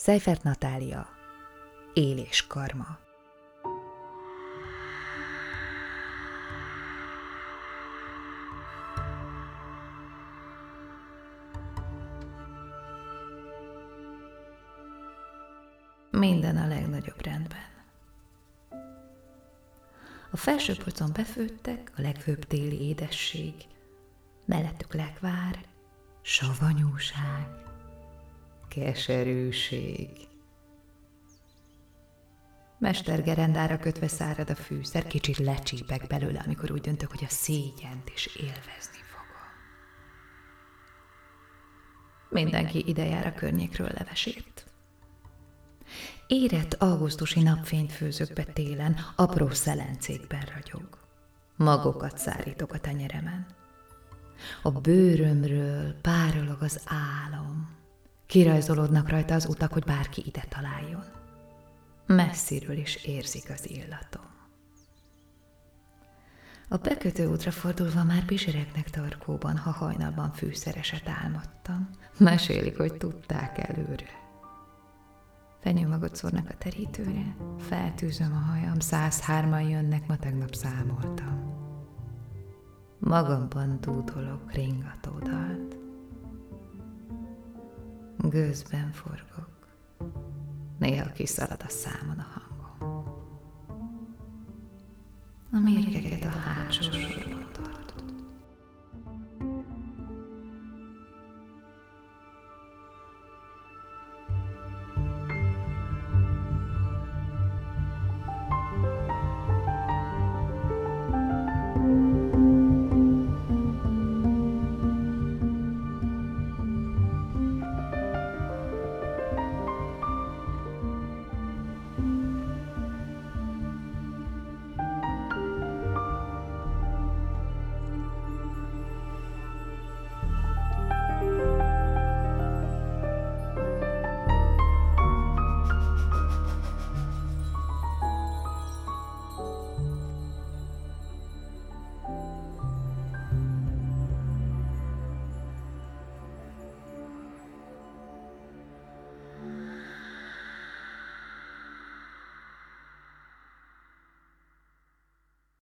Seifert Natália Élés karma. Minden a legnagyobb rendben. A felső polcon befőttek a legfőbb téli édesség, mellettük lekvár, savanyúság, keserűség. Mestergerendára kötve szárad a fűszer, kicsit lecsípek belőle, amikor úgy döntök, hogy a szégyent is élvezni fogom. Mindenki ide jár a környékről levesét. Érett augusztusi napfényt főzök be télen, apró szelencékben ragyog. Magokat szárítok a tenyeremen. A bőrömről párolog az álom. Kirajzolódnak rajta az utak, hogy bárki ide találjon. Messziről is érzik az illatom. A bekötő útra fordulva már pisireknek tarkóban, ha hajnalban fűszereset álmodtam. Mesélik, hogy tudták előre. Fenyőmagot szórnak a terítőre, feltűzöm a hajam, 103-an jönnek, ma tegnap számoltam. Magamban dúdolok ringatódalt. Gőzben forgok, néha kiszalad a számon a hangom. A mérgeket a hátsó sorban